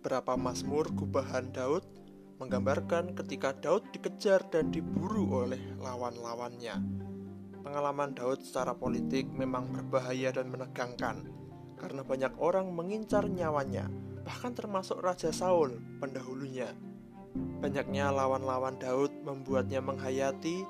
Beberapa mazmur gubahan Daud menggambarkan ketika Daud dikejar dan diburu oleh lawan-lawannya. Pengalaman Daud secara politik memang berbahaya dan menegangkan karena banyak orang mengincar nyawanya, bahkan termasuk Raja Saul pendahulunya. Banyaknya lawan-lawan Daud membuatnya menghayati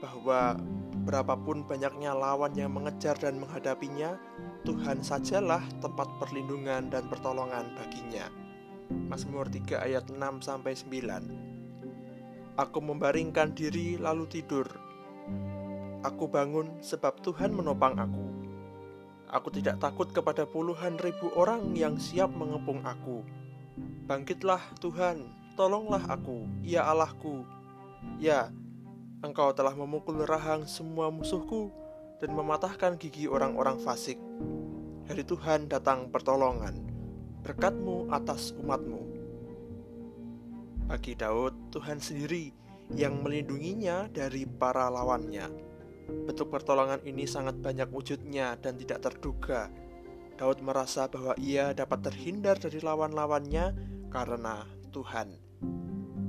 bahwa berapapun banyaknya lawan yang mengejar dan menghadapinya, Tuhan sajalah tempat perlindungan dan pertolongan baginya. Mazmur 3 ayat 6 sampai 9. Aku membaringkan diri lalu tidur. Aku bangun sebab Tuhan menopang aku. Aku tidak takut kepada puluhan ribu orang yang siap mengepung aku. Bangkitlah Tuhan, tolonglah aku, ya Allahku. Ya, Engkau telah memukul rahang semua musuhku dan mematahkan gigi orang-orang fasik. Dari Tuhan datang pertolongan berkatmu atas umatmu. Bagi Daud, Tuhan sendiri yang melindunginya dari para lawannya. Bentuk pertolongan ini sangat banyak wujudnya dan tidak terduga. Daud merasa bahwa ia dapat terhindar dari lawan-lawannya karena Tuhan.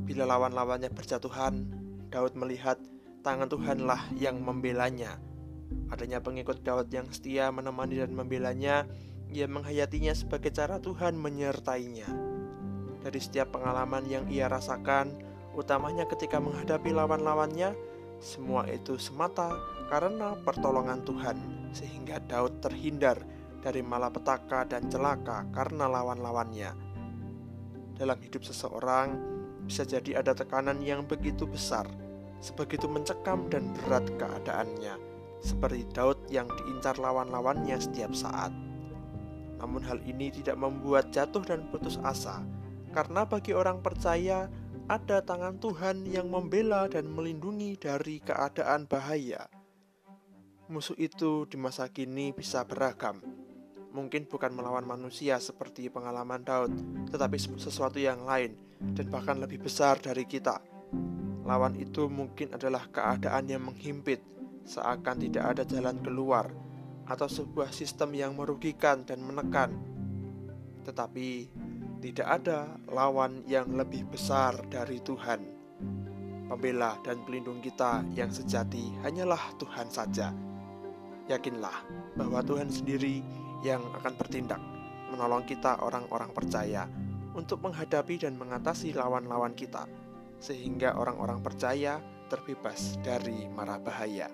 Bila lawan-lawannya berjatuhan, Daud melihat tangan Tuhanlah yang membelanya. Adanya pengikut Daud yang setia menemani dan membelanya ia menghayatinya sebagai cara Tuhan menyertainya. Dari setiap pengalaman yang ia rasakan, utamanya ketika menghadapi lawan-lawannya, semua itu semata karena pertolongan Tuhan, sehingga Daud terhindar dari malapetaka dan celaka karena lawan-lawannya. Dalam hidup seseorang, bisa jadi ada tekanan yang begitu besar, sebegitu mencekam dan berat keadaannya, seperti Daud yang diincar lawan-lawannya setiap saat. Namun hal ini tidak membuat jatuh dan putus asa, karena bagi orang percaya ada tangan Tuhan yang membela dan melindungi dari keadaan bahaya. Musuh itu di masa kini bisa beragam. Mungkin bukan melawan manusia seperti pengalaman Daud, tetapi sesuatu yang lain dan bahkan lebih besar dari kita. Lawan itu mungkin adalah keadaan yang menghimpit, seakan tidak ada jalan keluar atau sebuah sistem yang merugikan dan menekan. Tetapi tidak ada lawan yang lebih besar dari Tuhan. Pembela dan pelindung kita yang sejati hanyalah Tuhan saja. Yakinlah bahwa Tuhan sendiri yang akan bertindak menolong kita orang-orang percaya untuk menghadapi dan mengatasi lawan-lawan kita sehingga orang-orang percaya terbebas dari mara bahaya.